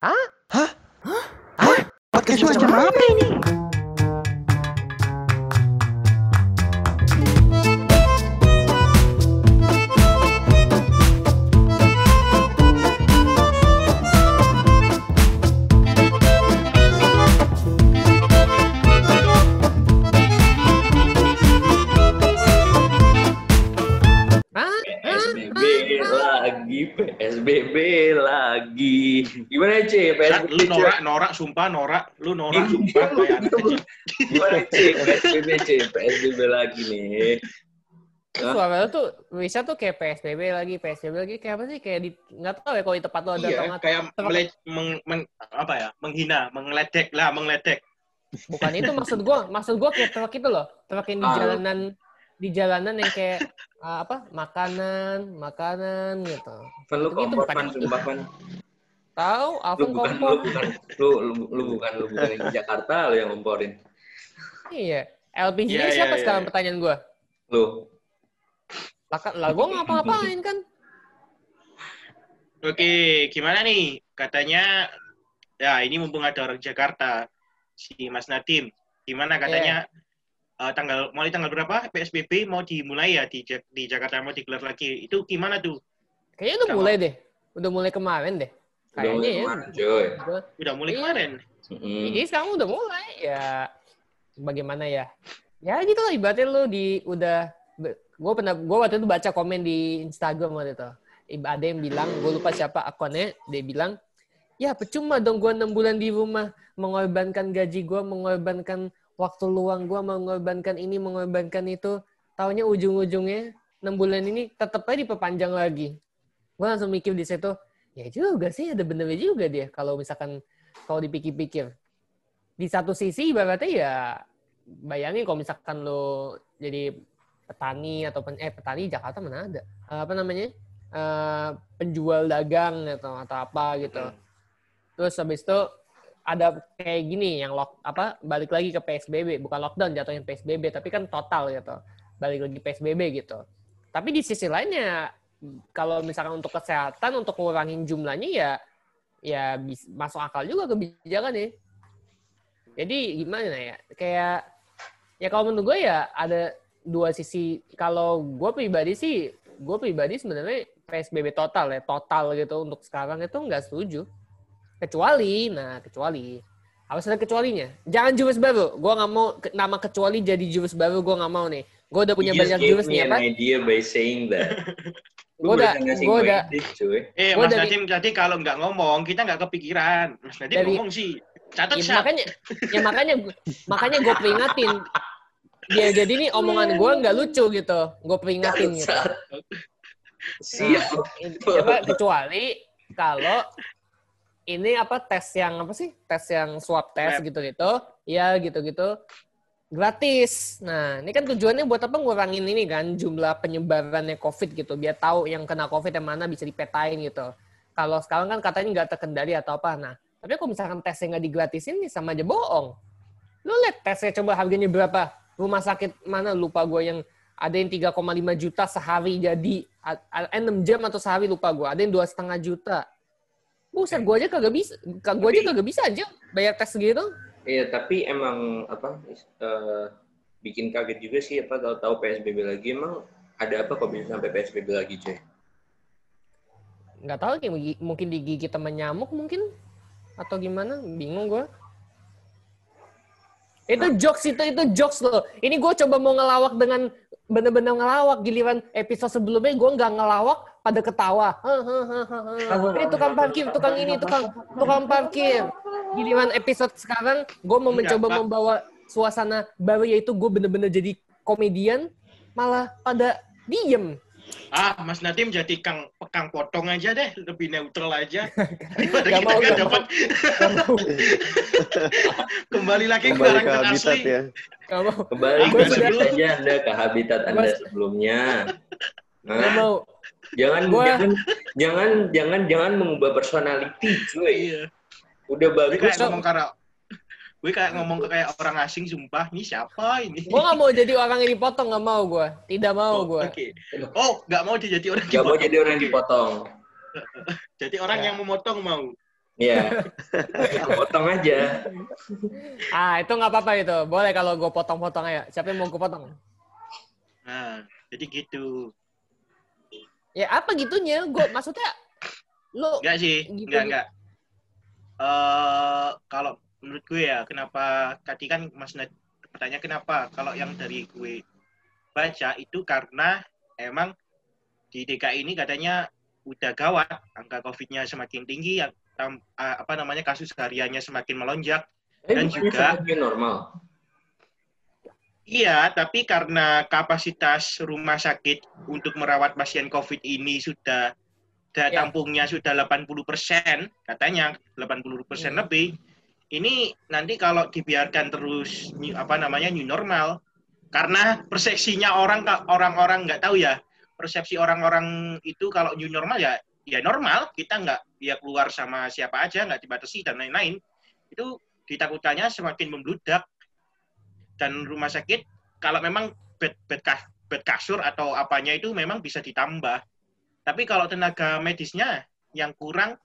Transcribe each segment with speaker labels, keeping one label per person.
Speaker 1: Hah?
Speaker 2: Hah?
Speaker 1: Hah?
Speaker 2: Podcast macam apa ini?
Speaker 3: Lu
Speaker 4: C?
Speaker 3: norak, norak, sumpah norak. Lu norak,
Speaker 4: Iya,
Speaker 3: sumpah. Kayak anak
Speaker 4: gitu.
Speaker 3: kecil.
Speaker 4: PSBB C, PSBB lagi nih. Hah?
Speaker 1: Suara lu tuh bisa tuh kayak PSBB lagi, PSBB lagi kayak apa sih? Kayak di nggak tahu ya kalau di tempat lu ada
Speaker 3: Iya,
Speaker 1: atau
Speaker 3: kayak
Speaker 1: Tapi-
Speaker 3: mele- meng- meng- apa ya? Menghina, mengledek lah, mengledek.
Speaker 1: Bukan itu maksud gua, maksud gua kayak truk itu loh, truk yang di
Speaker 4: Ah.
Speaker 1: jalanan di jalanan yang kayak ah, apa? Makanan, makanan gitu.
Speaker 4: Fan lu
Speaker 1: Itu
Speaker 4: kompor,
Speaker 1: bukan Tahu,
Speaker 4: bukan,
Speaker 1: kompor.
Speaker 4: lu bukan, lu, lu, lu bukan, lu bukan yang di Jakarta, lu yang ngomporin.
Speaker 1: Iya. LPG
Speaker 3: Iya,
Speaker 1: siapa
Speaker 3: iya,
Speaker 1: sekarang
Speaker 3: iya.
Speaker 1: pertanyaan gua?
Speaker 4: Lu.
Speaker 1: Lah, kan- lah gua ngapa-ngapain kan?
Speaker 3: Oke, gimana nih? Katanya, ya ini mumpung ada orang Jakarta, si Mas Nadim. Gimana katanya eh, tanggal mulai tanggal berapa PSBB mau dimulai ya di di Jakarta mau digelar lagi. Itu gimana tuh?
Speaker 1: Kayaknya udah
Speaker 3: Sama.
Speaker 1: mulai deh. Udah mulai kemarin deh.
Speaker 4: Udah
Speaker 1: Kayaknya
Speaker 4: mulai
Speaker 1: ya.
Speaker 3: Udah mulai
Speaker 1: Iya.
Speaker 3: kemarin.
Speaker 4: Mm-mm.
Speaker 1: Jadi sekarang udah mulai ya bagaimana ya? Ya gitu lah ibaratnya lu di udah gue pernah gue waktu itu baca komen di Instagram waktu itu. Ada yang bilang, gue lupa siapa akunnya, dia bilang, ya percuma dong gue enam bulan di rumah mengorbankan gaji gue, mengorbankan waktu luang gue, mengorbankan ini, mengorbankan itu. Taunya ujung-ujungnya enam bulan ini tetap aja diperpanjang lagi. Gue langsung mikir di situ, ya juga sih ada benernya juga dia kalau misalkan kalau dipikir-pikir. Di satu sisi ibaratnya ya bayangin kalau misalkan lo jadi petani atau pen, eh petani Jakarta mana ada Eh, apa namanya Eh, penjual dagang atau atau apa gitu. Terus habis itu ada kayak gini yang lock apa balik lagi ke PSBB bukan lockdown jatuhnya PSBB tapi kan total gitu balik lagi PSBB gitu. Tapi di sisi lainnya kalau misalkan untuk kesehatan untuk ngurangin jumlahnya ya ya bis- masuk akal juga kebijakan ya. Jadi gimana ya? Kayak ya kalau menurut gue ya ada dua sisi. Kalau gue pribadi sih, gue pribadi sebenarnya PSBB total ya, total gitu untuk sekarang itu nggak setuju. Kecuali, nah kecuali harus ada kecualinya. Jangan jurus baru. Gue nggak mau nama kecuali jadi jurus baru. Gue nggak mau nih. Gue udah punya
Speaker 4: You
Speaker 1: banyak jurus
Speaker 4: me
Speaker 1: nih
Speaker 4: an
Speaker 1: apa?
Speaker 4: idea by saying that.
Speaker 1: Gua udah- gua
Speaker 4: gue
Speaker 1: udah-.
Speaker 3: Eh, Mas
Speaker 1: dari-
Speaker 3: Nadim tadi kalau nggak ngomong, kita nggak kepikiran. Mas Nadim
Speaker 1: Dari-
Speaker 3: ngomong sih. Catat
Speaker 1: Ya, makanya, ya makanya, makanya gue peringatin. Dia jadi nih omongan gue nggak lucu gitu. Gue peringatin gitu.
Speaker 4: Bangsat. Siap.
Speaker 1: Coba kecuali kalau ini apa tes yang apa sih tes yang swab tes
Speaker 3: Swab.
Speaker 1: gitu-gitu ya gitu-gitu gratis. Nah ini kan tujuannya buat apa? Ngurangin ini kan jumlah penyebarannya covid gitu. Biar tahu yang kena covid yang mana bisa dipetain gitu. Kalau sekarang kan katanya nggak terkendali atau apa. Nah tapi kalau misalkan tesnya nggak digratisin nih sama aja bohong. Lu lihat tesnya coba harganya berapa? Rumah sakit mana? Lupa gue yang ada yang 3,5 juta sehari jadi eh, 6 jam atau sehari lupa gue ada yang dua setengah juta. Buset gue aja kagak bisa kagak gue aja kagak bisa aja bayar tes gitu
Speaker 4: Iya, tapi emang apa eh, bikin kaget juga sih apa kalau tahu PSBB lagi. Emang ada apa kok bisa sampai PSBB lagi, cuy?
Speaker 1: nggak tahu kayak mungkin- digigit sama nyamuk mungkin? Atau gimana? Bingung gue itu jokes itu itu jokes loh. Ini gue coba mau ngelawak dengan bener-bener ngelawak giliran episode sebelumnya gue nggak ngelawak pada ketawa ini tukang parkir tukang ini tukang tukang parkir giliran episode sekarang gue mau
Speaker 3: Enggak,
Speaker 1: mencoba
Speaker 3: Pak.
Speaker 1: membawa suasana baru yaitu gue bener-bener jadi komedian malah pada diem
Speaker 3: Ah, Mas Nadim jadi kang pekang potong aja deh, lebih neutral aja. Daripada
Speaker 1: Gak
Speaker 3: kita
Speaker 1: mau, gak
Speaker 3: dapat kembali lagi ke
Speaker 2: Kembali ke
Speaker 3: karakter
Speaker 2: habitat
Speaker 3: asli.
Speaker 2: ya.
Speaker 1: Gak mau
Speaker 4: Kembali kembali
Speaker 3: sudah-
Speaker 4: saja Anda ke habitat Anda
Speaker 1: Mas-
Speaker 4: sebelumnya.
Speaker 1: Gak
Speaker 4: Hah?
Speaker 1: mau
Speaker 4: Jangan
Speaker 1: Gua-
Speaker 4: jangan jangan jangan jangan mengubah personality, cuy.
Speaker 3: Iya.
Speaker 4: Udah
Speaker 3: Gue
Speaker 4: bagus
Speaker 3: kayak
Speaker 4: kok.
Speaker 3: ngomong karena gue kayak ngomong ke kayak orang asing sumpah, ini siapa ini?
Speaker 1: gue gak mau jadi orang yang dipotong gak mau gue tidak mau
Speaker 3: Oh,
Speaker 1: gue
Speaker 3: Oke. Oh, nggak mau jadi orang
Speaker 4: Gak mau
Speaker 3: dipotong.
Speaker 4: jadi orang yang dipotong.
Speaker 3: Jadi orang
Speaker 1: Ya.
Speaker 3: yang memotong mau.
Speaker 4: Iya. Potong aja.
Speaker 1: Ah, itu nggak apa-apa itu. Boleh kalau gue potong-potong aja. Siapa yang mau gue potong?
Speaker 3: Nah, jadi gitu.
Speaker 1: Ya apa gitunya? Gue maksudnya lu
Speaker 3: Enggak sih,
Speaker 1: Gitu,
Speaker 3: enggak
Speaker 1: gitu.
Speaker 3: enggak. Eh kalau menurut gue ya, kenapa tadi kan Mas Nad bertanya kenapa? Kalau yang dari gue baca itu karena emang di DKI ini katanya udah gawat, angka COVID-nya semakin tinggi, yang eh, apa namanya kasus hariannya semakin melonjak. Dan juga-
Speaker 4: normal.
Speaker 3: Iya, tapi karena kapasitas rumah sakit untuk merawat pasien COVID ini sudah daya
Speaker 1: Ya.
Speaker 3: tampungnya sudah 80%, katanya 80%
Speaker 1: Hmm.
Speaker 3: lebih. Ini nanti kalau dibiarkan terus new- apa namanya new normal, karena persepsinya orang orang-orang nggak tahu ya, persepsi orang-orang itu kalau new normal ya ya normal, kita nggak ya keluar sama siapa aja, nggak dibatasi dan lain-lain. Itu ditakutkannya semakin membludak dan rumah sakit kalau memang bed bed, kas- bed kasur atau apanya itu memang bisa ditambah. Tapi kalau tenaga medisnya yang kurang,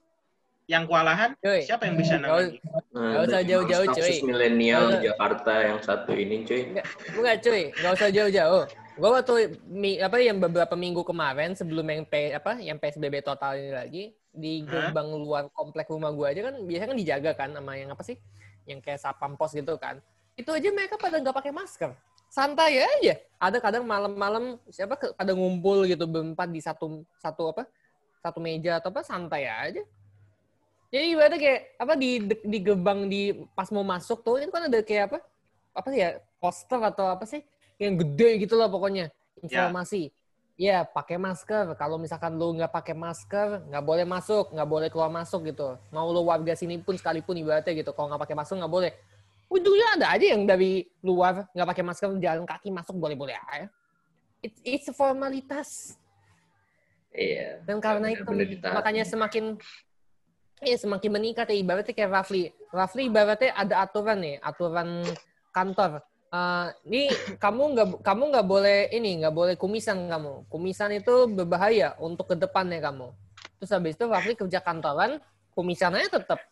Speaker 3: yang kewalahan,
Speaker 1: Cuy.
Speaker 3: siapa yang bisa?
Speaker 4: Nah,
Speaker 1: Nggak usah
Speaker 4: berarti
Speaker 1: jauh-jauh, cuy.
Speaker 4: milenial di. Jakarta yang satu ini, cuy.
Speaker 1: Enggak cuy, nggak usah jauh-jauh. Gue waktu mi, apa yang beberapa minggu kemarin sebelum yang P, apa yang PSBB total ini lagi di gerbang luar komplek rumah gue aja kan biasanya kan dijaga kan sama yang apa sih? Yang kayak satpam pos gitu kan. Itu aja mereka pada nggak pakai masker. Santai aja. Ada kadang malam-malam siapa pada ngumpul gitu berempat di satu satu apa? Satu meja atau apa santai aja. Jadi ibaratnya kayak apa di di gerbang di pas mau masuk tuh itu kan ada kayak apa? Apa sih ya? Poster atau apa sih? Yang gede gitu lah pokoknya. Informasi. Ya, pakai masker. Kalau misalkan lu nggak pakai masker, nggak boleh masuk, nggak boleh keluar masuk gitu. Mau lu warga sini pun sekalipun ibaratnya gitu. Kalau nggak pakai masker nggak boleh. Ujungnya ada aja yang dari luar nggak pakai masker jalan kaki masuk boleh-boleh aja. It's, it's a formalitas.
Speaker 4: Iya.
Speaker 1: Dan karena itu makanya semakin ya semakin meningkat ya ibaratnya kayak Rafli. Rafli ibaratnya ada aturan nih, aturan kantor. Eh, ini kamu nggak kamu nggak boleh ini nggak boleh kumisan kamu. Kumisan itu berbahaya untuk ke depannya kamu. Terus habis itu Rafli kerja kantoran, kumisannya tetap.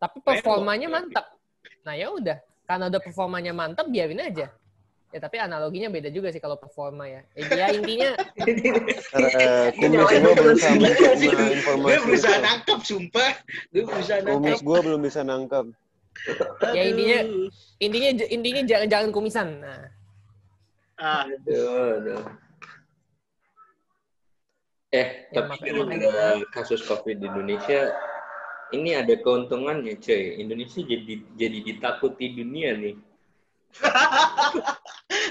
Speaker 1: Tapi performanya mantap. Nah ya udah, karena udah performanya mantap biarin aja. Ya tapi analoginya beda juga sih kalau performa ya. Ya intinya
Speaker 2: Eh, kumis gue belum sama informasi
Speaker 3: Gue berusaha nangkep, sumpah. Gue berusaha
Speaker 2: Kumis
Speaker 3: nangkep.
Speaker 2: gue belum bisa nangkep.
Speaker 1: Ya, intinya- intinya intinya jangan jangan kumisan. Nah,
Speaker 3: Ah,
Speaker 4: Aduh, aduh. Eh,
Speaker 1: Ya,
Speaker 4: tapi gara-gara kasus COVID di Indonesia, ini ada keuntungannya, cuy. Indonesia jadi jadi ditakuti dunia nih.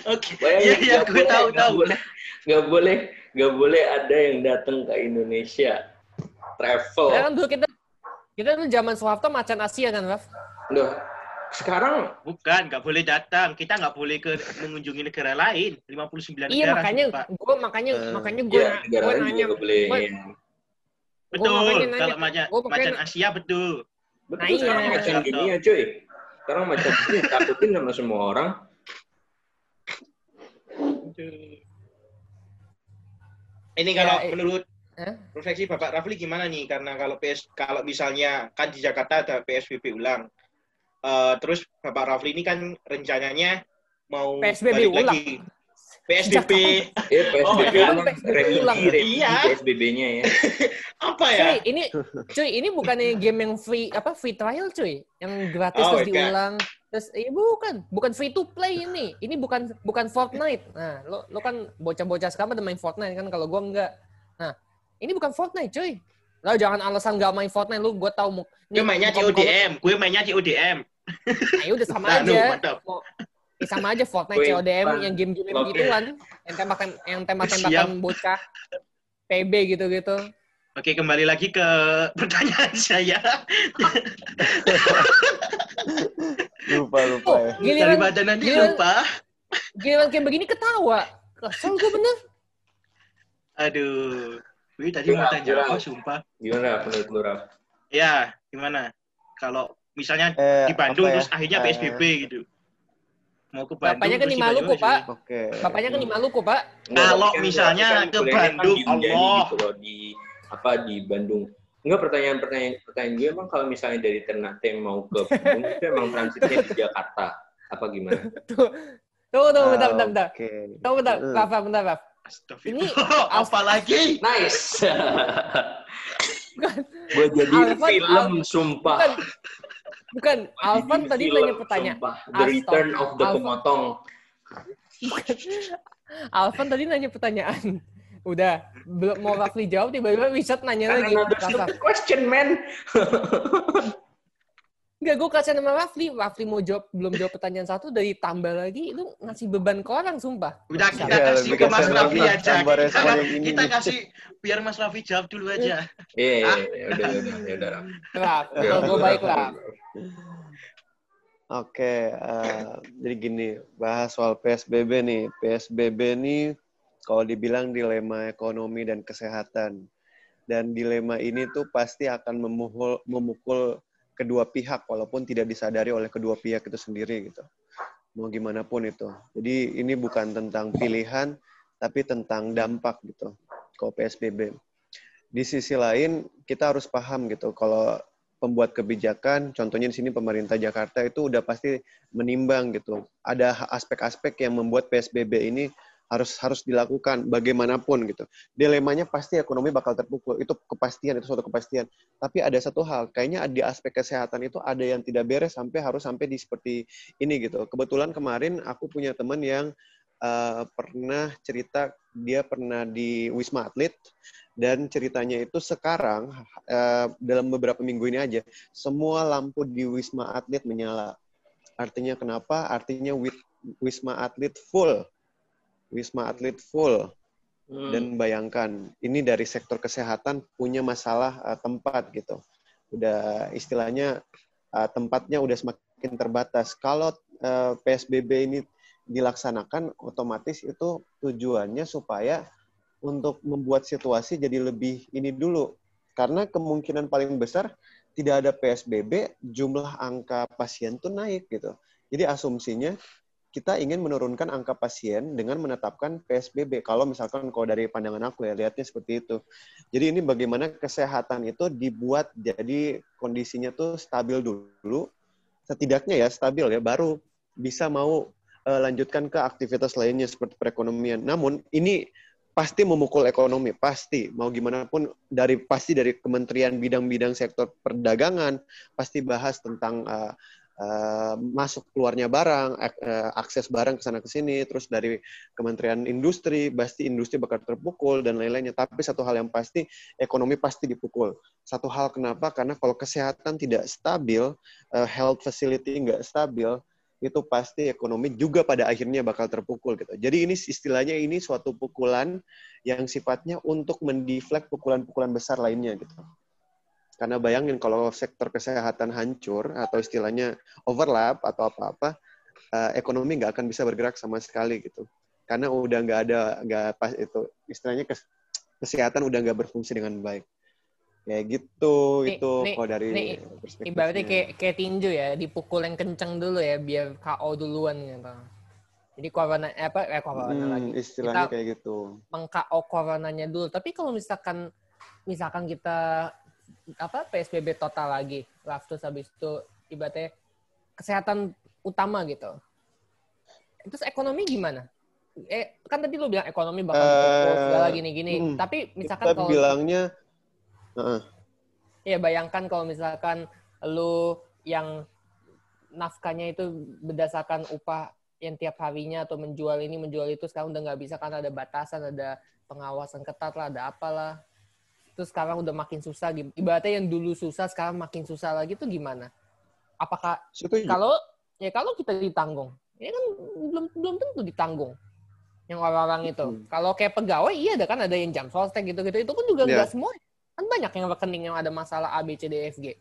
Speaker 3: Oke. Iya, iya,
Speaker 4: nggak
Speaker 3: gue
Speaker 4: boleh-
Speaker 3: tahu,
Speaker 4: nggak
Speaker 3: tahu.
Speaker 4: boleh, nggak boleh, nggak boleh ada yang datang ke Indonesia travel.
Speaker 1: kan dulu kita kita dulu zaman Soeharto macan Asia kan, Raf?
Speaker 4: Loh, sekarang
Speaker 3: Bukan, nggak boleh datang. Kita nggak boleh ke mengunjungi negara lain. 59
Speaker 1: Iya
Speaker 3: negara.
Speaker 1: makanya
Speaker 3: sumpah.
Speaker 1: gue makanya
Speaker 2: Eh,
Speaker 1: makanya gue
Speaker 4: ya
Speaker 1: gue nanya
Speaker 4: nggak boleh.
Speaker 1: gua-
Speaker 4: iya.
Speaker 3: Betul.
Speaker 1: nanya.
Speaker 3: Kalau macan,
Speaker 1: Gua makanya-
Speaker 3: macan Asia betul.
Speaker 4: Betul,
Speaker 1: Nah, iya.
Speaker 4: sekarang macam dunia, cuy. Sekarang macam dunia takutin sama semua orang.
Speaker 3: Ini kalau
Speaker 1: Ya, eh,
Speaker 3: menurut
Speaker 1: Hah?
Speaker 3: refleksi Bapak Rafli gimana nih? Karena kalau PS kalau misalnya kan di Jakarta ada PSBB ulang. Eh, terus Bapak Rafli ini kan rencananya mau
Speaker 1: PSBB
Speaker 3: balik
Speaker 1: ulang?
Speaker 3: lagi. PSBB
Speaker 4: Ya, PSBB
Speaker 3: Oh,
Speaker 4: remedi, remedi
Speaker 3: Iya.
Speaker 4: PSBB-nya ya.
Speaker 3: apa ya?
Speaker 1: Cuy, ini cuy, ini bukannya game yang free apa free trial cuy, yang gratis
Speaker 3: Oh,
Speaker 1: terus
Speaker 3: iya.
Speaker 1: diulang. Terus iya bukan, bukan free to play ini. Ini bukan bukan Fortnite. Nah, lo lo kan bocah-bocah sekarang pada main Fortnite kan kalau gua enggak. Nah, ini bukan Fortnite cuy. Lo jangan alasan gak main Fortnite lu gua tahu mau
Speaker 3: Gue mainnya CODM, gue mainnya CODM.
Speaker 1: Nah, ya udah sama
Speaker 3: Nah,
Speaker 1: aja.
Speaker 3: lu, mantap.
Speaker 1: Mau- ya sama aja Fortnite,
Speaker 4: Wih,
Speaker 1: CODM,
Speaker 4: Bang.
Speaker 1: yang game-game
Speaker 4: Oke.
Speaker 1: gituan. Yang tembakan yang tembak-tembakan bocah. PB gitu-gitu.
Speaker 3: Oke, kembali lagi ke pertanyaan saya.
Speaker 2: Lupa lupa
Speaker 1: Oh,
Speaker 2: ya.
Speaker 1: giliran,
Speaker 3: Daripada nanti
Speaker 1: giliran-
Speaker 3: lupa.
Speaker 1: giliran kayak begini ketawa. Kesel gue bener.
Speaker 3: Aduh. Gue tadi mau tanya apa, sumpah.
Speaker 4: Gimana menurut lu, Raf?
Speaker 3: Ya, gimana? Kalau misalnya
Speaker 2: Eh,
Speaker 3: di Bandung
Speaker 2: ya?
Speaker 3: terus akhirnya
Speaker 2: Eh,
Speaker 3: PSBB gitu. Mau ke Bandung
Speaker 1: Bapaknya kan di Maluku, Pak.
Speaker 2: Oke.
Speaker 1: Bapaknya kan di Maluku, Pak.
Speaker 3: Kalau
Speaker 4: kan
Speaker 3: misalnya ke
Speaker 4: kuliahnya
Speaker 3: Bandung,
Speaker 4: di Unjani
Speaker 3: Allah.
Speaker 4: gitu loh, di apa di Bandung. Enggak pertanyaan-pertanyaan pertanyaan gue emang kalau misalnya dari Ternate mau ke Bandung itu emang transitnya di Jakarta apa gimana?
Speaker 1: Tuh, tunggu, tunggu, bentar,
Speaker 2: Ah,
Speaker 1: bentar, bentar.
Speaker 2: Oke.
Speaker 1: Tunggu, bentar. Rafa, bentar, Rafa.
Speaker 3: Astagfirullah.
Speaker 1: Ini-
Speaker 3: apa lagi?
Speaker 4: Nice. Gue jadi
Speaker 1: Alvan,
Speaker 4: film
Speaker 1: Al-
Speaker 4: sumpah.
Speaker 1: bukan, bukan. Alvan tadi nanya pertanyaan.
Speaker 4: The Return of the
Speaker 1: Alvan-
Speaker 4: Pemotong.
Speaker 1: Bukan. Alvan tadi nanya pertanyaan. Udah, belum mau Rafli jawab, tiba-tiba Richard nanya lagi.
Speaker 4: Another question, man.
Speaker 1: Enggak, gue kasih nama Rafli. Rafli mau jawab, belum jawab pertanyaan satu, dari tambah lagi, itu ngasih beban ke orang, sumpah.
Speaker 3: Udah kita
Speaker 2: Ya,
Speaker 3: kasih
Speaker 2: lebih
Speaker 3: ke Mas
Speaker 2: kasihan
Speaker 3: Raffi
Speaker 2: lagi
Speaker 3: aja. Kita, kita kasih biar Mas Raffi jawab dulu aja.
Speaker 4: Iya, iya, iya, udah, udah, ya udah.
Speaker 1: Raf,
Speaker 4: Ya,
Speaker 1: gue baik lah.
Speaker 2: Oke, eh, jadi gini, bahas soal PSBB nih. PSBB nih kalau dibilang dilema ekonomi dan kesehatan. Dan dilema ini tuh pasti akan memukul, memukul kedua pihak walaupun tidak disadari oleh kedua pihak itu sendiri gitu. Mau gimana pun itu. Jadi ini bukan tentang pilihan tapi tentang dampak gitu. Kalau PSBB. Di sisi lain kita harus paham gitu kalau pembuat kebijakan, contohnya di sini pemerintah Jakarta itu udah pasti menimbang gitu. Ada aspek-aspek yang membuat PSBB ini harus harus dilakukan bagaimanapun gitu. Dilemanya pasti ekonomi bakal terpukul. Itu kepastian, itu suatu kepastian. Tapi ada satu hal, kayaknya di aspek kesehatan itu ada yang tidak beres sampai harus sampai di seperti ini gitu. Kebetulan kemarin aku punya teman yang uh, pernah cerita dia pernah di Wisma Atlet dan ceritanya itu sekarang uh, dalam beberapa minggu ini aja semua lampu di Wisma Atlet menyala. Artinya kenapa? Artinya Wisma Atlet full. Wisma Atlet full.
Speaker 4: Hmm.
Speaker 2: Dan bayangkan, ini dari sektor kesehatan punya masalah uh, tempat gitu. Udah istilahnya uh, tempatnya udah semakin terbatas. Kalau uh, PSBB ini dilaksanakan, otomatis itu tujuannya supaya untuk membuat situasi jadi lebih ini dulu. Karena kemungkinan paling besar tidak ada PSBB, jumlah angka pasien tuh naik gitu. Jadi asumsinya kita ingin menurunkan angka pasien dengan menetapkan PSBB. Kalau misalkan kalau dari pandangan aku ya lihatnya seperti itu. Jadi ini bagaimana kesehatan itu dibuat jadi kondisinya tuh stabil dulu. Setidaknya ya stabil ya baru bisa mau uh, lanjutkan ke aktivitas lainnya seperti perekonomian. Namun ini pasti memukul ekonomi, pasti mau gimana pun dari pasti dari kementerian bidang-bidang sektor perdagangan pasti bahas tentang uh, Uh, masuk keluarnya barang, ak uh, akses barang ke sana ke sini, terus dari Kementerian Industri, pasti industri bakal terpukul dan lain-lainnya. Tapi satu hal yang pasti, ekonomi pasti dipukul. Satu hal kenapa? Karena kalau kesehatan tidak stabil, uh, health facility nggak stabil, itu pasti ekonomi juga pada akhirnya bakal terpukul gitu. Jadi ini istilahnya ini suatu pukulan yang sifatnya untuk mendeflect pukulan-pukulan besar lainnya gitu. Karena bayangin kalau sektor kesehatan hancur atau istilahnya overlap atau apa-apa, uh, ekonomi nggak akan bisa bergerak sama sekali gitu. Karena udah nggak ada nggak pas itu istilahnya kes, kesehatan udah nggak berfungsi dengan baik. Ya gitu
Speaker 1: nih,
Speaker 2: itu
Speaker 1: nih,
Speaker 2: kalau dari
Speaker 1: nih, ibaratnya kayak kayak tinju ya, dipukul yang kenceng dulu ya biar KO duluan gitu. Jadi corona eh, apa eh corona
Speaker 2: hmm,
Speaker 1: lagi.
Speaker 2: Istilahnya
Speaker 1: kita
Speaker 2: kayak gitu.
Speaker 1: Meng-KO coronanya dulu. Tapi kalau misalkan misalkan kita apa PSBB total lagi, terus habis itu ibaratnya kesehatan utama gitu. Terus ekonomi gimana? Eh kan tadi lu bilang ekonomi bakal
Speaker 2: Eh,
Speaker 1: segala gini-gini.
Speaker 2: hmm,
Speaker 1: Tapi misalkan
Speaker 2: Kita
Speaker 1: kalau
Speaker 2: bilangnya uh,
Speaker 1: ya bayangkan kalau misalkan lu yang nafkahnya itu berdasarkan upah yang tiap harinya atau menjual ini menjual itu sekarang udah nggak bisa karena ada batasan, ada pengawasan ketat lah, ada apalah. Terus sekarang udah makin susah. Ibaratnya yang dulu susah sekarang makin susah lagi tuh gimana? Apakah
Speaker 2: setuju.
Speaker 1: kalau ya kalau kita ditanggung, ini kan belum belum tentu ditanggung yang orang-orang itu.
Speaker 2: Hmm.
Speaker 1: Kalau kayak pegawai iya ada kan ada yang jam sostek gitu-gitu itu kan juga nggak semua. Kan banyak yang rekening yang ada masalah A B C D E F G.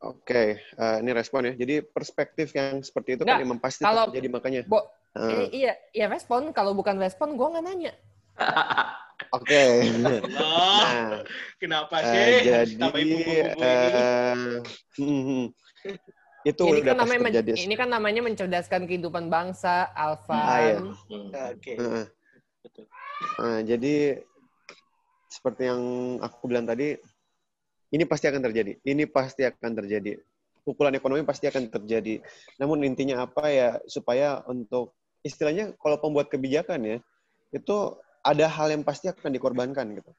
Speaker 2: Oke, eh, ini respon ya. Jadi perspektif yang seperti itu
Speaker 1: Nggak,
Speaker 2: kan emang pasti
Speaker 1: kalau-
Speaker 2: terjadi makanya.
Speaker 1: Bo,
Speaker 2: eh,
Speaker 1: iya, iya respon. Kalau bukan respon, gue nggak nanya.
Speaker 2: Oke.
Speaker 3: Allah,
Speaker 2: nah,
Speaker 3: kenapa
Speaker 2: eh,
Speaker 3: sih?
Speaker 2: jadi
Speaker 3: bumbu-bumbu ini.
Speaker 2: eh, hmm, hmm. itu
Speaker 1: Ini
Speaker 2: udah
Speaker 1: kan namanya
Speaker 2: terjadi.
Speaker 1: ini kan namanya mencerdaskan kehidupan bangsa, Alfa.
Speaker 2: Ah, iya.
Speaker 4: Hmm.
Speaker 3: Oke.
Speaker 2: Heeh.
Speaker 3: Betul.
Speaker 2: Nah, jadi seperti yang aku bilang tadi, ini pasti akan terjadi. Ini pasti akan terjadi. Pukulan ekonomi pasti akan terjadi. Namun intinya apa ya supaya untuk istilahnya kalau pembuat kebijakan ya itu ada hal yang pasti akan dikorbankan gitu.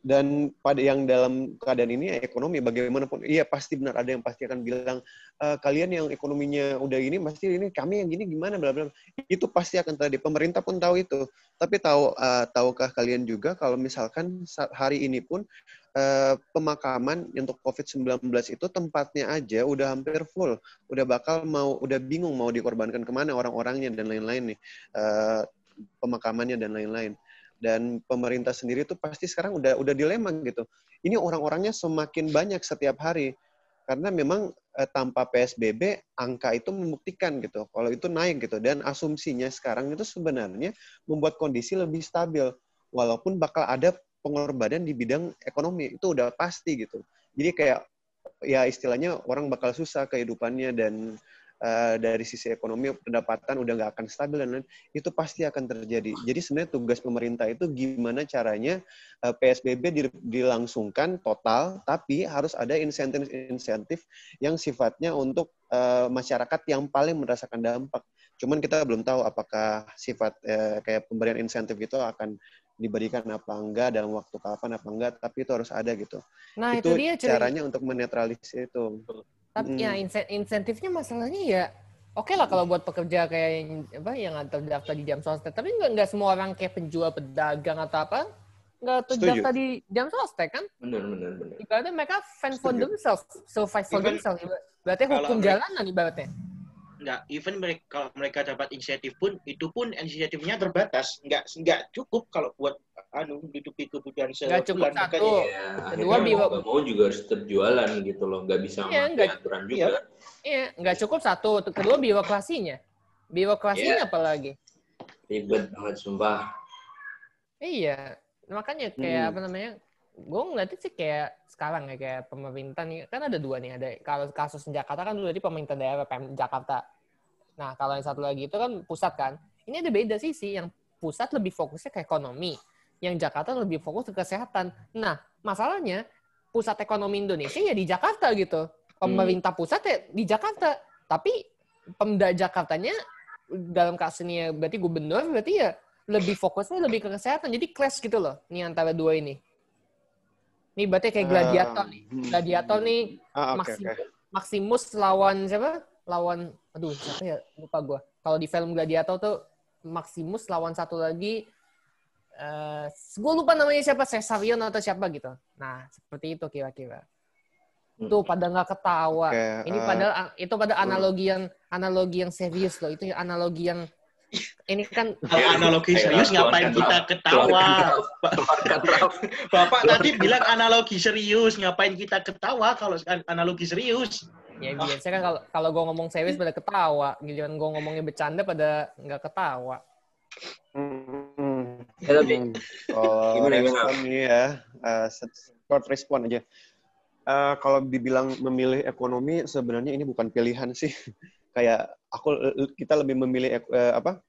Speaker 2: Dan pada yang dalam keadaan ini ya, ekonomi bagaimanapun iya pasti benar ada yang pasti akan bilang e, kalian yang ekonominya udah ini pasti ini kami yang gini gimana bla bla itu pasti akan terjadi. Pemerintah pun tahu itu. Tapi tahu uh, tahukah kalian juga kalau misalkan hari ini pun uh, pemakaman untuk COVID-19 itu tempatnya aja udah hampir full. Udah bakal mau udah bingung mau dikorbankan ke mana orang-orangnya dan lain-lain nih uh, pemakamannya dan lain-lain dan pemerintah sendiri tuh pasti sekarang udah udah dilema gitu. Ini orang-orangnya semakin banyak setiap hari karena memang eh, tanpa PSBB angka itu membuktikan gitu kalau itu naik gitu dan asumsinya sekarang itu sebenarnya membuat kondisi lebih stabil walaupun bakal ada pengorbanan di bidang ekonomi itu udah pasti gitu. Jadi kayak ya istilahnya orang bakal susah kehidupannya dan uh, dari sisi ekonomi pendapatan udah nggak akan stabil dan lain itu pasti akan terjadi. Jadi sebenarnya tugas pemerintah itu gimana caranya uh, eh, PSBB dilangsungkan total, tapi harus ada insentif-insentif yang sifatnya untuk uh, masyarakat yang paling merasakan dampak. Cuman kita belum tahu apakah sifat uh, kayak pemberian insentif itu akan diberikan apa enggak dalam waktu kapan apa enggak tapi itu harus ada gitu.
Speaker 1: Nah,
Speaker 2: itu, itu dia caranya untuk menetralisir itu.
Speaker 1: Tapi hmm. ya insentifnya masalahnya ya oke okay lah kalau buat pekerja kayak yang, apa yang terdaftar di jam sostek. Tapi nggak nggak semua orang kayak penjual pedagang atau apa nggak terdaftar di jam sostek kan?
Speaker 4: Benar benar benar
Speaker 1: ibaratnya mereka fan for themselves survive for themselves. Berarti hukum jalanan ibaratnya
Speaker 3: Enggak, even mereka kalau mereka dapat inisiatif pun itu pun inisiatifnya terbatas. Enggak enggak cukup kalau buat anu hidupi kebutuhan
Speaker 1: sebulan. cukup satu. Ya,
Speaker 4: Kedua mau, mau juga harus terjualan gitu loh, nggak bisa
Speaker 1: ya, enggak,
Speaker 4: aturan juga. Iya,
Speaker 1: iya, nggak cukup satu. Kedua birokrasinya. Birokrasinya ya. apalagi?
Speaker 4: Ribet banget sumpah.
Speaker 1: Iya, makanya kayak hmm. apa namanya? Gue ngeliatnya sih kayak sekarang ya kayak pemerintah nih kan ada dua nih ada kalau kasus Jakarta kan dulu di pemerintah daerah PM Jakarta. Nah kalau yang satu lagi itu kan pusat kan. Ini ada beda sih sih yang pusat lebih fokusnya ke ekonomi yang Jakarta lebih fokus ke kesehatan. Nah masalahnya pusat ekonomi Indonesia ya di Jakarta gitu. Pemerintah pusat ya di Jakarta. Tapi pemda Jakartanya dalam kasus ini ya berarti gubernur berarti ya lebih fokusnya lebih ke kesehatan. Jadi clash gitu loh nih antara dua ini ini berarti kayak gladiator uh, nih. Hmm. Gladiator nih uh, okay, Maxim, okay. Maximus lawan siapa? Lawan aduh siapa ya? Lupa gue. Kalau di film Gladiator tuh Maximus lawan satu lagi uh, eh, gue lupa namanya siapa Caesarion atau siapa gitu. Nah, seperti itu kira-kira. Hmm. Tuh pada nggak ketawa. Okay, Ini uh, pada itu pada analogi yang analogi yang serius loh. Itu analogi yang ini kan
Speaker 3: kalau analogi serius ngapain kita ketawa? Bapak tadi bilang analogi serius ngapain kita ketawa kalau analogi serius?
Speaker 1: Ya biasanya kan kalau kalau gue ngomong serius pada ketawa. Giliran gue ngomongnya bercanda pada nggak ketawa.
Speaker 2: Hmm. ya tapi oh, gimana ya uh, short respon aja. Uh, kalau dibilang memilih ekonomi sebenarnya ini bukan pilihan sih kayak aku kita lebih memilih eh, apa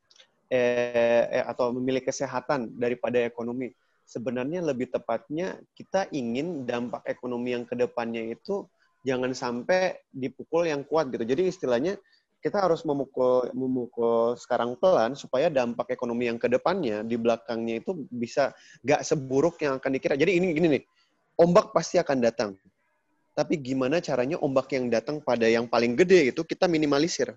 Speaker 2: eh, eh, atau memilih kesehatan daripada ekonomi. Sebenarnya lebih tepatnya kita ingin dampak ekonomi yang ke depannya itu jangan sampai dipukul yang kuat gitu. Jadi istilahnya kita harus memukul memukul sekarang pelan supaya dampak ekonomi yang ke depannya di belakangnya itu bisa gak seburuk yang akan dikira. Jadi ini gini nih, ombak pasti akan datang tapi gimana caranya ombak yang datang pada yang paling gede itu kita minimalisir.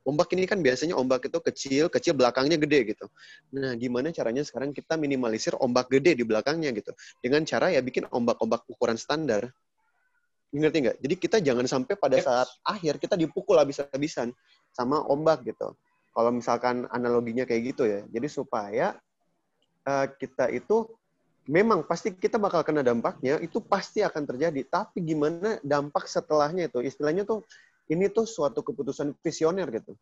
Speaker 2: Ombak ini kan biasanya ombak itu kecil, kecil belakangnya gede gitu. Nah, gimana caranya sekarang kita minimalisir ombak gede di belakangnya gitu. Dengan cara ya bikin ombak-ombak ukuran standar. Ngerti nggak? Jadi kita jangan sampai pada saat akhir kita dipukul habis-habisan sama ombak gitu. Kalau misalkan analoginya kayak gitu ya. Jadi supaya uh, kita itu memang pasti kita bakal kena dampaknya, itu pasti akan terjadi. Tapi gimana dampak setelahnya itu? Istilahnya tuh ini tuh suatu keputusan visioner gitu.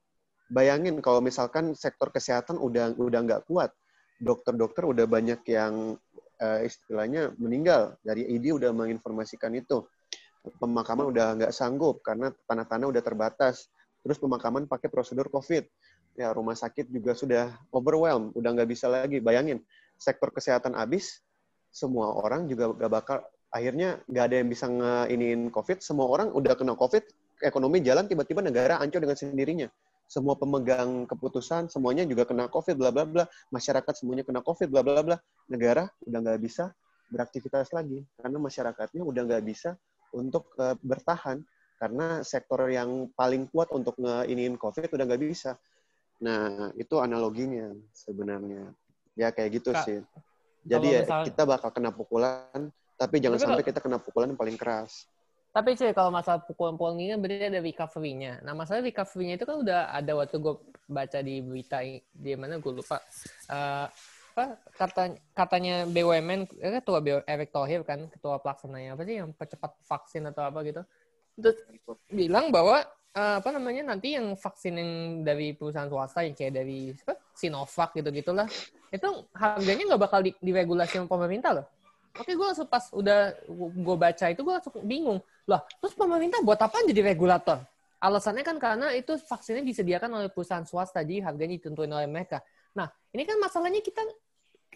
Speaker 2: Bayangin kalau misalkan sektor kesehatan udah udah nggak kuat, dokter-dokter udah banyak yang uh, istilahnya meninggal dari ID udah menginformasikan itu. Pemakaman udah nggak sanggup karena tanah-tanah udah terbatas. Terus pemakaman pakai prosedur COVID. Ya rumah sakit juga sudah overwhelmed, udah nggak bisa lagi. Bayangin sektor kesehatan habis, semua orang juga gak bakal akhirnya nggak ada yang bisa ngeiniin COVID. Semua orang udah kena COVID, ekonomi jalan tiba-tiba negara ancur dengan sendirinya. Semua pemegang keputusan semuanya juga kena COVID, bla bla bla. Masyarakat semuanya kena COVID, bla bla bla. Negara udah nggak bisa beraktivitas lagi karena masyarakatnya udah nggak bisa untuk uh, bertahan karena sektor yang paling kuat untuk ngeiniin COVID udah nggak bisa. Nah, itu analoginya sebenarnya. Ya kayak gitu
Speaker 1: Kak,
Speaker 2: sih. Jadi ya
Speaker 1: misal-
Speaker 2: kita bakal kena pukulan, tapi jangan
Speaker 1: Tapi
Speaker 2: sampai
Speaker 1: kalau-
Speaker 2: kita kena pukulan yang paling keras.
Speaker 1: Tapi cuy, kalau masalah pukulan-pukulan ini kan berarti ada recovery-nya. Nah, masalah recovery-nya itu kan udah ada waktu gue baca di berita di mana gue lupa. Eh, apa kata katanya BUMN eh, ketua BUMN Erick Thohir kan ketua pelaksananya apa sih yang percepat vaksin atau apa gitu. Terus bilang bahwa eh, apa namanya nanti yang vaksin yang dari perusahaan swasta yang kayak dari apa, Sinovac gitu gitulah itu harganya nggak bakal di, diregulasi sama pemerintah loh. Oke, gue langsung pas udah gue baca itu gue langsung bingung. Lah, terus pemerintah buat apa jadi regulator? Alasannya kan karena itu vaksinnya disediakan oleh perusahaan swasta, jadi harganya ditentuin oleh mereka. Nah, ini kan masalahnya kita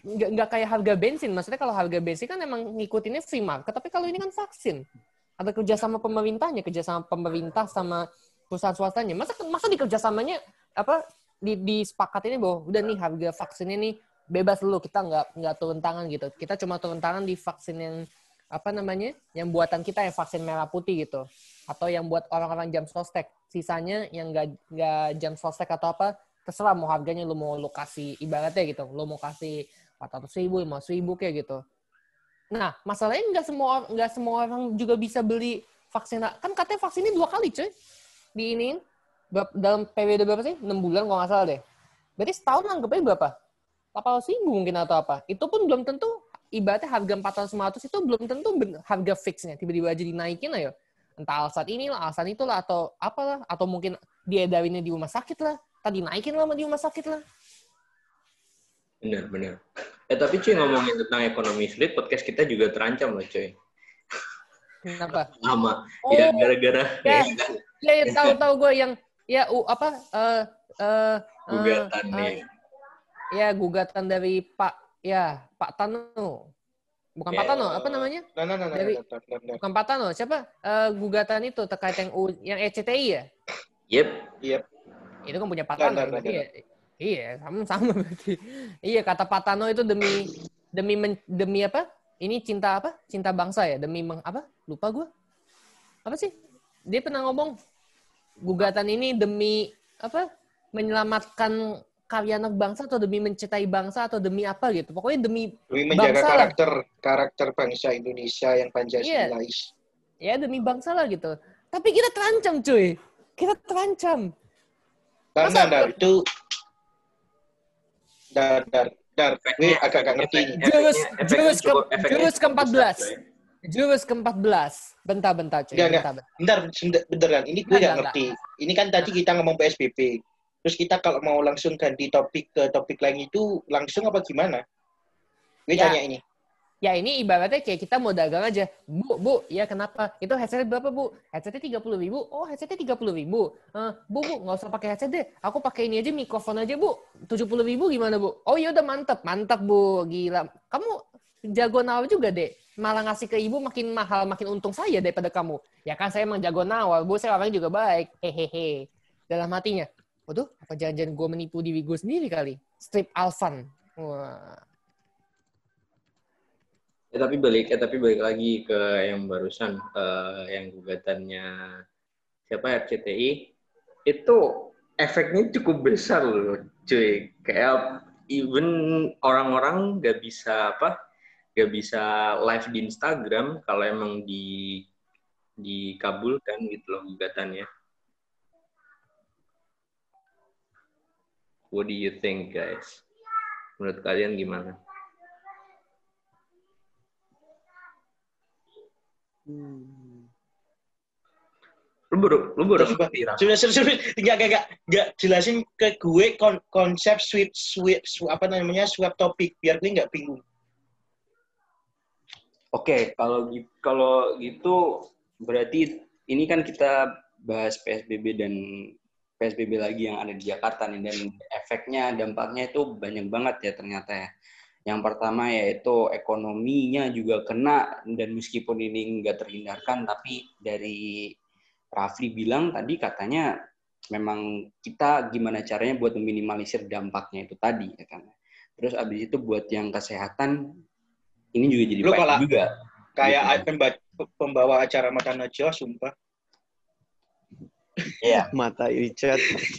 Speaker 1: nggak nggak kayak harga bensin. Maksudnya kalau harga bensin kan emang ngikutinnya free market, tapi kalau ini kan vaksin. Ada kerjasama pemerintahnya, kerjasama pemerintah sama perusahaan swastanya. Masa masa di kerjasamanya apa di disepakatinnya bahwa udah nih harga vaksinnya nih bebas dulu kita nggak nggak turun tangan gitu. Kita cuma turun tangan di vaksin yang apa namanya yang buatan kita yang vaksin merah putih gitu. Atau yang buat orang-orang jam sostek. Sisanya yang nggak nggak jam sostek atau apa terserah mau harganya lu mau lu kasih ibaratnya gitu. Lu mau kasih 400 ribu 500 ribu kayak gitu. Nah masalahnya nggak semua nggak semua orang juga bisa beli vaksin. Kan katanya vaksinnya dua kali cuy. Di ini dalam periode berapa sih? 6 bulan kalau nggak salah deh. Berarti setahun anggapnya berapa? 800 ribu mungkin atau apa? Itu pun belum tentu ibaratnya harga 400 500 itu belum tentu harga fixnya. Tiba-tiba aja dinaikin ayo. Entah alasan inilah alasan itulah atau apalah. Atau mungkin diedarinnya di rumah sakit lah. Tadi naikin lama di rumah sakit lah.
Speaker 4: Benar, benar. Eh tapi cuy ngomongin tentang ekonomi sulit, podcast kita juga terancam loh cuy.
Speaker 1: kenapa?
Speaker 4: Lama.
Speaker 1: Oh,
Speaker 4: ya gara-gara
Speaker 1: ya.
Speaker 4: ya,
Speaker 1: ya, ya tahu tahu gue yang ya u, apa eh eh, eh,
Speaker 4: gugatan
Speaker 1: eh,
Speaker 4: nih.
Speaker 1: ya gugatan dari Pak ya Pak Tano bukan Pak
Speaker 4: Ya.
Speaker 1: Tano apa namanya
Speaker 3: Nah, nah, nah, nah,
Speaker 1: Dari-
Speaker 3: nah, nah, nah.
Speaker 1: bukan Pak Tano siapa Eh, gugatan itu terkait yang U, yang ECTI ya
Speaker 4: Yep.
Speaker 3: Yep.
Speaker 1: itu kan punya Pak
Speaker 3: Nah,
Speaker 1: Tano
Speaker 3: nah, nah, nah.
Speaker 1: ya iya sama sama berarti iya kata Pak Tano itu demi demi men- demi apa ini cinta apa cinta bangsa ya demi meng, apa lupa gue apa sih dia pernah ngomong gugatan ini demi apa menyelamatkan karya anak bangsa atau demi mencintai bangsa atau demi apa gitu pokoknya demi
Speaker 3: Demi menjaga
Speaker 1: Bangsa lah.
Speaker 3: karakter karakter bangsa Indonesia yang Pancasilais.
Speaker 1: ya demi bangsa lah gitu tapi kita terancam cuy kita terancam
Speaker 3: Dar, dar, dar, itu dar, dar, dar. Gue
Speaker 4: Efeknya-
Speaker 3: agak gak ngerti.
Speaker 1: Jurus jurus ke jurus
Speaker 4: cukup
Speaker 1: ke-14. Jurus ke-14. Bentar-bentar cuy. Bentar, bentar.
Speaker 3: Bentar, sebentar- beneran. Ini gue gak ngerti. Ini kan tadi kita ngomong PSBB. Terus kita kalau mau langsung ganti topik ke topik lain itu langsung apa gimana? Gue
Speaker 1: Ya.
Speaker 3: tanya ini.
Speaker 1: Ya ini ibaratnya kayak kita mau dagang aja. Bu, bu, ya kenapa? Itu headsetnya berapa, Bu? Headsetnya 30 ribu. Oh, headsetnya 30 ribu. Eh, bu, bu, nggak usah pakai headset deh. Aku pakai ini aja, mikrofon aja, Bu. 70 ribu gimana, Bu? Oh, ya udah mantep. Mantap, Bu. Gila. Kamu jago nawar juga, deh. Malah ngasih ke ibu makin mahal, makin untung saya daripada kamu. Ya kan saya emang jago nawar, Bu. Saya orangnya juga baik. Hehehe. Dalam hatinya. Waduh, apa jangan-jangan gue menipu diri gue sendiri kali? Strip Alvan. Wah.
Speaker 4: Ya, tapi balik ya tapi balik lagi ke yang barusan eh, yang gugatannya siapa RCTI itu efeknya cukup besar loh cuy kayak even orang-orang gak bisa apa gak bisa live di Instagram kalau emang di dikabulkan gitu loh gugatannya What do you think guys? Menurut kalian gimana?
Speaker 2: Hmm.
Speaker 4: Lu baru lu baru?
Speaker 3: Sudah, sudah, sudah. Enggak, enggak, enggak. Enggak. Jelasin ke gue kon- konsep sweep, sweep, sweep, apa namanya, swap topik. Biar gue nggak bingung.
Speaker 5: Oke, kalau gitu, kalau gitu berarti ini kan kita bahas PSBB dan PSBB lagi yang ada di Jakarta nih dan efeknya dampaknya itu banyak banget ya ternyata ya.
Speaker 4: Yang pertama yaitu ekonominya juga kena dan meskipun ini nggak terhindarkan, tapi dari Rafli bilang tadi katanya memang kita gimana caranya buat meminimalisir dampaknya itu tadi ya kan. Terus abis itu buat yang kesehatan ini juga jadi
Speaker 3: Lu kalau-
Speaker 4: juga.
Speaker 3: Kayak
Speaker 4: Gitu.
Speaker 3: pemba- pembawa acara Mata Najwa, sumpah.
Speaker 4: Iya.
Speaker 2: Mata Richard.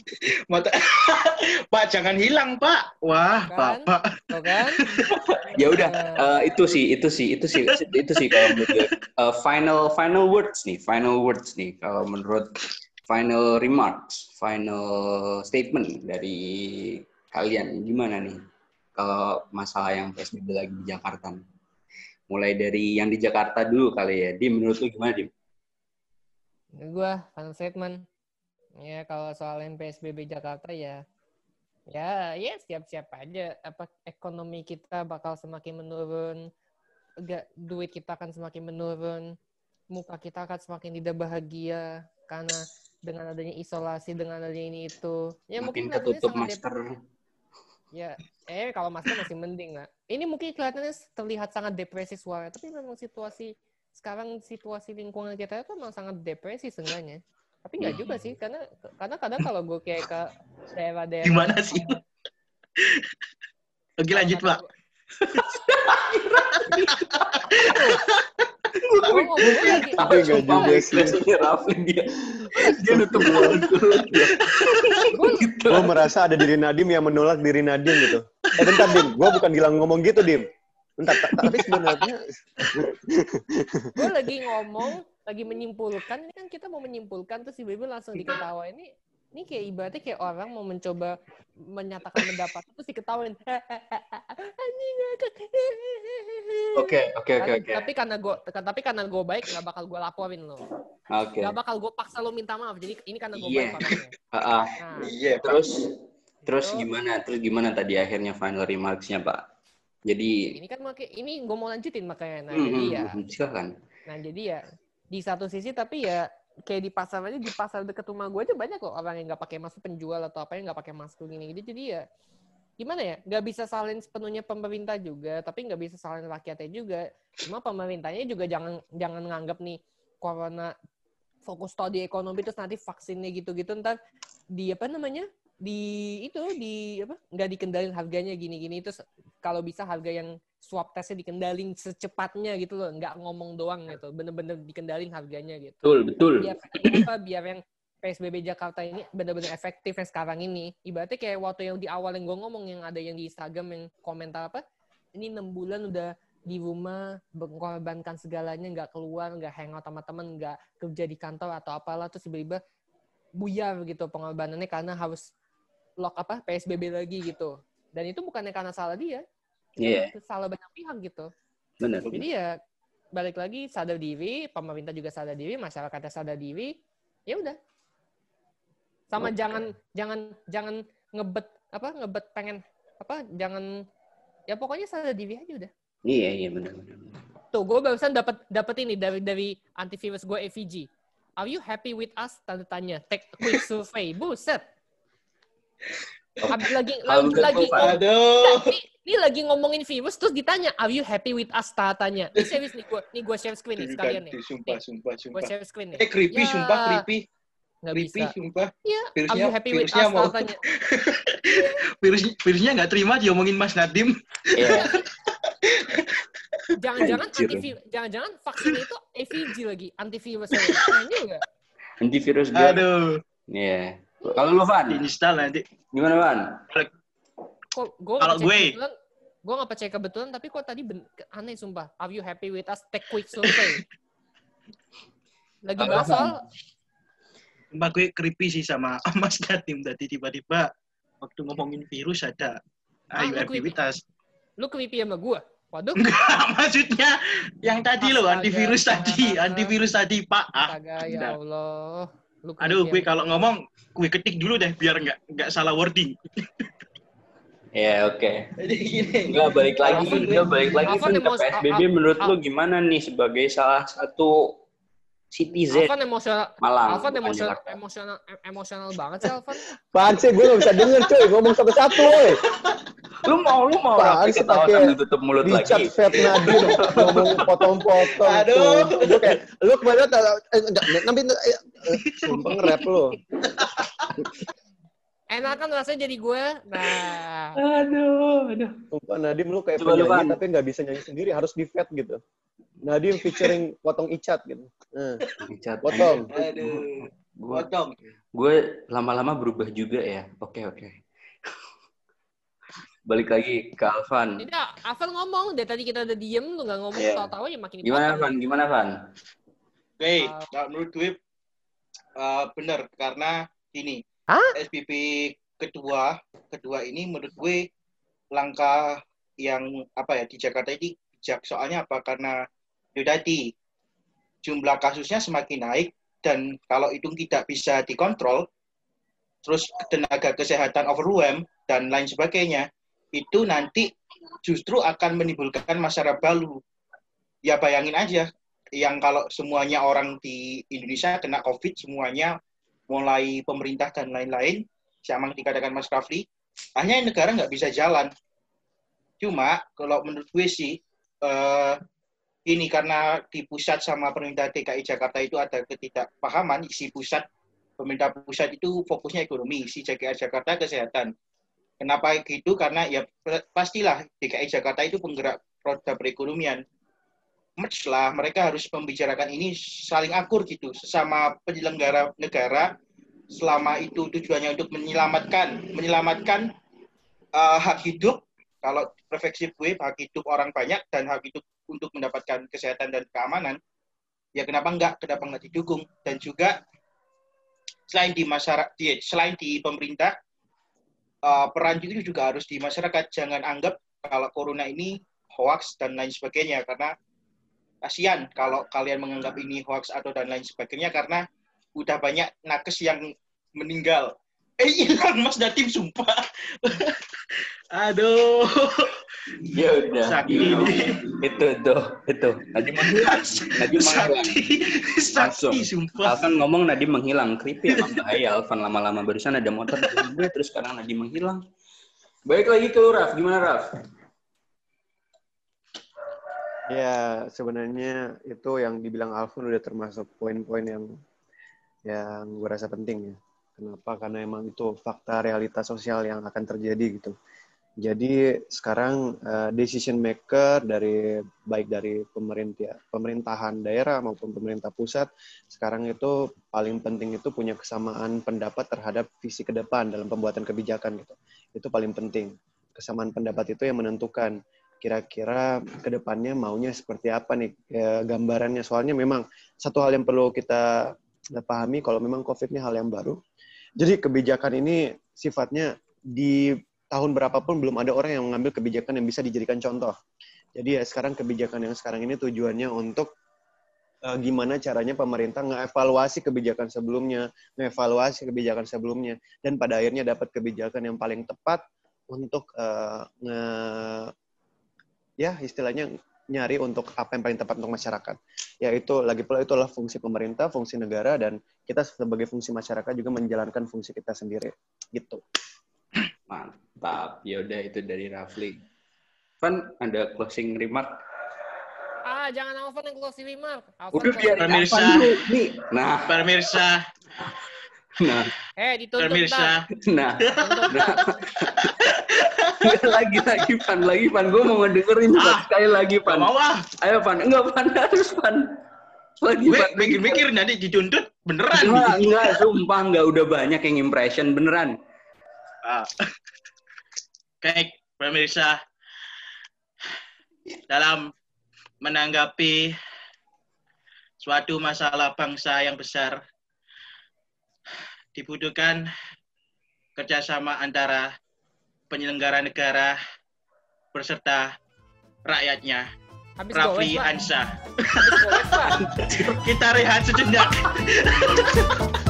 Speaker 3: Mata... Pak, jangan hilang, Pak. Wah,
Speaker 1: Kan?
Speaker 3: Bapak.
Speaker 1: Tuh kan?
Speaker 4: Ya udah,
Speaker 1: eh,
Speaker 4: itu sih, itu sih, itu sih, itu sih kalau menurut gue. Eh, final final words nih, final words nih kalau menurut final remarks, final statement dari kalian gimana nih kalau masalah yang PSBB lagi di Jakarta? nih? Mulai dari yang di Jakarta dulu kali ya. Di menurut lu gimana, Dim?
Speaker 1: gue final statement ya kalau soal PSBB Jakarta ya ya ya siap-siap aja apa ekonomi kita bakal semakin menurun enggak duit kita akan semakin menurun muka kita akan semakin tidak bahagia karena dengan adanya isolasi dengan adanya ini itu ya
Speaker 4: Makin
Speaker 1: mungkin
Speaker 4: ketutup masker.
Speaker 1: Ya eh kalau masker masih mending lah ini mungkin kelihatannya terlihat sangat depresi suara tapi memang situasi sekarang situasi lingkungan kita itu memang sangat depresi seenggaknya tapi nggak juga sih karena karena kadang kalau gue kayak ke daerah-daerah
Speaker 3: Gimana sih? Oke, lanjut, Pak.
Speaker 1: Gue ngomongnya lagi
Speaker 2: Tapi nggak
Speaker 4: Sumpah,
Speaker 2: juga sih.
Speaker 4: ekspresinya Rafli dia. Dia nutup mulut. Gitu.
Speaker 2: Gue merasa ada diri Nadim yang menolak diri Nadim gitu. Eh bentar Dim, gue bukan bilang ngomong gitu Dim. Bentar, ta- tapi sebenarnya
Speaker 1: gue lagi ngomong lagi menyimpulkan ini kan kita mau menyimpulkan terus tiba-tiba langsung diketawa ini ini kayak ibaratnya kayak orang mau mencoba menyatakan pendapat terus diketawain Anjing, ngakak.
Speaker 4: Oke, oke, oke,
Speaker 1: Tapi-
Speaker 4: oke.
Speaker 1: tapi karena gue tapi karena gue baik nggak bakal gue laporin lo
Speaker 4: Oke.
Speaker 1: nggak bakal gue paksa lo minta maaf jadi ini karena gue
Speaker 4: Iya.
Speaker 1: baik orangnya.
Speaker 4: Ah, ah.
Speaker 1: nah
Speaker 3: Iya, Pak.
Speaker 4: Terus terus
Speaker 1: Terus?
Speaker 4: gimana? Terus gimana tadi akhirnya final remarks-nya, Pak? Jadi
Speaker 1: ini kan makanya ini gue mau lanjutin makanya nah
Speaker 4: hmm,
Speaker 1: jadi
Speaker 4: hmm,
Speaker 1: ya
Speaker 4: hmm, silakan.
Speaker 1: Nah jadi ya di satu sisi tapi ya kayak di pasar aja di pasar deket rumah gue aja banyak kok orang yang nggak pakai masker penjual atau apa yang nggak pakai masker gini. Gitu jadi ya gimana ya nggak bisa salin sepenuhnya pemerintah juga tapi nggak bisa salin rakyatnya juga. Cuma pemerintahnya juga jangan jangan nganggap nih corona fokus tadi ekonomi terus nanti vaksinnya gitu-gitu ntar di apa namanya di itu di apa nggak dikendalin harganya gini-gini. Terus kalau bisa harga yang swab testnya dikendalin secepatnya gitu loh nggak ngomong doang gitu bener-bener dikendalin harganya gitu.
Speaker 4: Betul, betul.
Speaker 1: biar apa biar yang PSBB Jakarta ini benar-benar efektif yang sekarang ini. Ibaratnya kayak waktu yang di awal yang gue ngomong yang ada yang di Instagram yang komentar apa ini enam bulan udah di rumah mengorbankan segalanya nggak keluar nggak hangout sama temen nggak kerja di kantor atau apalah terus tiba-tiba buyar gitu pengorbanannya karena harus lock apa PSBB lagi gitu. Dan itu bukannya karena salah dia
Speaker 4: Iya,
Speaker 1: itu salah banyak pihak gitu
Speaker 4: benar.
Speaker 1: jadi ya balik lagi sadar diri, pemerintah juga sadar diri, masyarakatnya sadar diri, ya udah. Sama
Speaker 4: Oke.
Speaker 1: jangan jangan jangan ngebet apa ngebet pengen apa jangan ya pokoknya sadar diri aja udah.
Speaker 4: Iya, iya benar benar. benar.
Speaker 1: Tuh gue barusan dapat dapat ini dari dari antivirus gue AVG. Are you happy with us? Tanda tanya. Take a quick survey. Buset. Habis lagi lagi lagi
Speaker 3: Aduh.
Speaker 1: ini, ini lagi ngomongin virus terus ditanya, are you happy with us? Tanya. Ini serius nih gue, nih gue share screen nih sekalian nih.
Speaker 3: Sumpah, sumpah,
Speaker 1: Gue
Speaker 3: sumpah.
Speaker 1: share screen nih.
Speaker 3: Eh, creepy,
Speaker 1: Ya,
Speaker 3: sumpah, creepy.
Speaker 1: Nggak
Speaker 3: Creepy,
Speaker 1: bisa.
Speaker 3: sumpah.
Speaker 1: Iya, are
Speaker 3: Virusnya,
Speaker 1: you happy with
Speaker 3: virusnya
Speaker 1: us?
Speaker 3: mau,
Speaker 1: tanya.
Speaker 3: virus, virusnya nggak terima diomongin Mas Nadim.
Speaker 4: Iya.
Speaker 1: Jangan-jangan antivirus, jangan-jangan vaksin itu AVG lagi, antivirus lagi. Nah, juga.
Speaker 4: Antivirus dia.
Speaker 3: Aduh,
Speaker 4: Iya. Kalau lu Van,
Speaker 3: diinstal nanti.
Speaker 4: gimana Van?
Speaker 1: Kok gue
Speaker 3: Kalau gue-
Speaker 1: gue nggak percaya kebetulan, tapi kok tadi ben- aneh sumpah. Are you happy with us? Take quick survey. Lagi bahas soal
Speaker 3: Sumpah gue creepy sih sama Mas Nadim tadi tiba-tiba waktu ngomongin virus ada.
Speaker 1: Ah,
Speaker 3: Ayo
Speaker 1: lu creepy.
Speaker 3: aktivitas.
Speaker 1: lu creepy sama gue. Waduh,
Speaker 3: Enggak, maksudnya yang tadi loh,
Speaker 1: Astaga.
Speaker 3: antivirus tadi, antivirus tadi, Pak. Ah,
Speaker 1: astaga ya. Allah. Lu
Speaker 3: Aduh, gue kalau ngomong, gue ketik dulu deh biar nggak nggak salah wording.
Speaker 4: Iya, oke.
Speaker 3: Jadi gini.
Speaker 4: Enggak balik lagi, enggak balik lagi
Speaker 1: yang
Speaker 4: ke PSBB menurut lu gimana nih sebagai salah satu
Speaker 5: Citizen
Speaker 1: Alvan emosional.
Speaker 5: Malang.
Speaker 1: Alvan emosional, emosional, em- emosional banget sih Alvan.
Speaker 2: Apaan sih? Gue gak bisa denger cuy. Ngomong satu-satu woy.
Speaker 5: Lu mau lu mau Raffi
Speaker 2: sih pakai
Speaker 5: tutup mulut
Speaker 2: Dicat
Speaker 5: lagi.
Speaker 2: Fat Nadir. Ngomong potong-potong.
Speaker 3: Aduh.
Speaker 2: Gue kayak, lu kemarin eh, enggak, nanti, eh, eh, sumpah nge-rap lu.
Speaker 1: Enak kan rasanya jadi gue. Nah,
Speaker 5: Aduh, aduh.
Speaker 2: Sumpah Nadim lu kayak
Speaker 5: Coba
Speaker 2: penyanyi
Speaker 5: Van.
Speaker 2: tapi nggak bisa nyanyi sendiri, harus di fat gitu. Nadim featuring potong icat gitu. Nah,
Speaker 5: Dicat.
Speaker 2: potong.
Speaker 3: Aduh.
Speaker 5: Gue
Speaker 3: Potong.
Speaker 5: gue lama-lama berubah juga ya. Oke oke. Balik lagi ke Alvan.
Speaker 1: tidak, Alvan ngomong. Dari tadi kita udah diem, lu nggak ngomong,
Speaker 5: Iya.
Speaker 1: tahu-tahu ya makin
Speaker 5: Gimana
Speaker 1: dipotong.
Speaker 5: Van? Gimana Van?
Speaker 3: Oke,
Speaker 1: Uh,
Speaker 3: menurut gue uh, benar karena ini
Speaker 2: Hah?
Speaker 3: SPP kedua kedua ini menurut gue langkah yang apa ya di Jakarta ini bijak. Soalnya apa? Karena itu tadi jumlah kasusnya semakin naik dan kalau itu tidak bisa dikontrol terus tenaga kesehatan overwhelm dan lain sebagainya itu nanti justru akan menimbulkan masalah baru. Ya bayangin aja yang kalau semuanya orang di Indonesia kena COVID semuanya mulai pemerintah dan lain-lain sama dikatakan Mas Rafli hanya negara nggak bisa jalan. Cuma kalau menurut gue sih eh, ini karena di pusat sama pemerintah DKI Jakarta itu ada ketidakpahaman isi pusat pemerintah pusat itu fokusnya ekonomi si DKI Jakarta kesehatan. Kenapa gitu? Karena ya pastilah DKI Jakarta itu penggerak roda perekonomian merge lah mereka harus membicarakan ini saling akur gitu sesama penyelenggara negara selama itu tujuannya untuk menyelamatkan menyelamatkan uh, hak hidup. Kalau refleksi gue hak hidup orang banyak dan hak hidup untuk mendapatkan kesehatan dan keamanan ya kenapa enggak? Kenapa enggak didukung? Dan juga selain di masyarakat di- selain di pemerintah uh, peran itu juga harus di masyarakat. Jangan anggap kalau corona ini hoax dan lain sebagainya karena kasihan kalau kalian menganggap ini hoax atau dan lain sebagainya karena udah banyak nakes yang meninggal. Eh hilang Mas Datim sumpah. Aduh.
Speaker 5: Ya udah.
Speaker 3: Sakit
Speaker 5: gitu.
Speaker 3: ini.
Speaker 5: Itu tuh, itu. Nadi menghilang. Nadi menghilang.
Speaker 3: Sakti, sakti sumpah.
Speaker 5: Alvan ngomong Nadi menghilang. Creepy emang bahaya Alvan lama-lama. Barusan ada motor gue, terus sekarang Nadi menghilang. Baik lagi ke Raf. Gimana, Raf?
Speaker 2: Ya, sebenarnya itu yang dibilang Alvin udah termasuk poin-poin yang yang gue rasa penting ya. Kenapa? Karena emang itu fakta realitas sosial yang akan terjadi gitu. Jadi sekarang eh, decision maker dari baik dari pemerintah pemerintahan daerah maupun pemerintah pusat sekarang itu paling penting itu punya kesamaan pendapat terhadap visi ke depan dalam pembuatan kebijakan gitu. Itu paling penting. Kesamaan pendapat itu yang menentukan kira-kira ke depannya maunya seperti apa nih ya, gambarannya. Soalnya memang satu hal yang perlu kita pahami kalau memang COVID ini hal yang baru. Jadi kebijakan ini sifatnya di tahun berapapun belum ada orang yang mengambil kebijakan yang bisa dijadikan contoh. Jadi ya sekarang kebijakan yang sekarang ini tujuannya untuk eh, gimana caranya pemerintah ngevaluasi kebijakan sebelumnya, ngevaluasi kebijakan sebelumnya, dan pada akhirnya dapat kebijakan yang paling tepat untuk nge ya istilahnya nyari untuk apa yang paling tepat untuk masyarakat. Yaitu lagi pula itulah fungsi pemerintah, fungsi negara dan kita sebagai fungsi masyarakat juga menjalankan fungsi kita sendiri. Gitu.
Speaker 5: Mantap. Ya udah itu dari Rafli. Van, ada closing remark?
Speaker 1: Ah, jangan Alvan yang closing remark. Alvan
Speaker 5: Udah biar.
Speaker 3: Pemirsa.
Speaker 5: Nih. Nah,
Speaker 3: Pemirsa,
Speaker 5: nah,
Speaker 1: Eh, dituntut
Speaker 3: pemirsa.
Speaker 5: nah. Nah. Lagi lagi Van, lagi Van. Gue mau ngedengerin.
Speaker 3: Ah.
Speaker 5: sekali lagi Van.
Speaker 3: mau ah.
Speaker 5: Ayo Van, enggak Van harus Van. Lagi
Speaker 3: Gue
Speaker 5: Van.
Speaker 3: mikir-mikir nanti dituntut beneran.
Speaker 5: Enggak, enggak, sumpah enggak udah banyak yang impression beneran.
Speaker 3: Ah. Oke, pemirsa. Dalam menanggapi suatu masalah bangsa yang besar, dibutuhkan kerjasama antara penyelenggara negara berserta rakyatnya.
Speaker 1: Habis
Speaker 3: Rafli. Ansa. Kita rehat sejenak.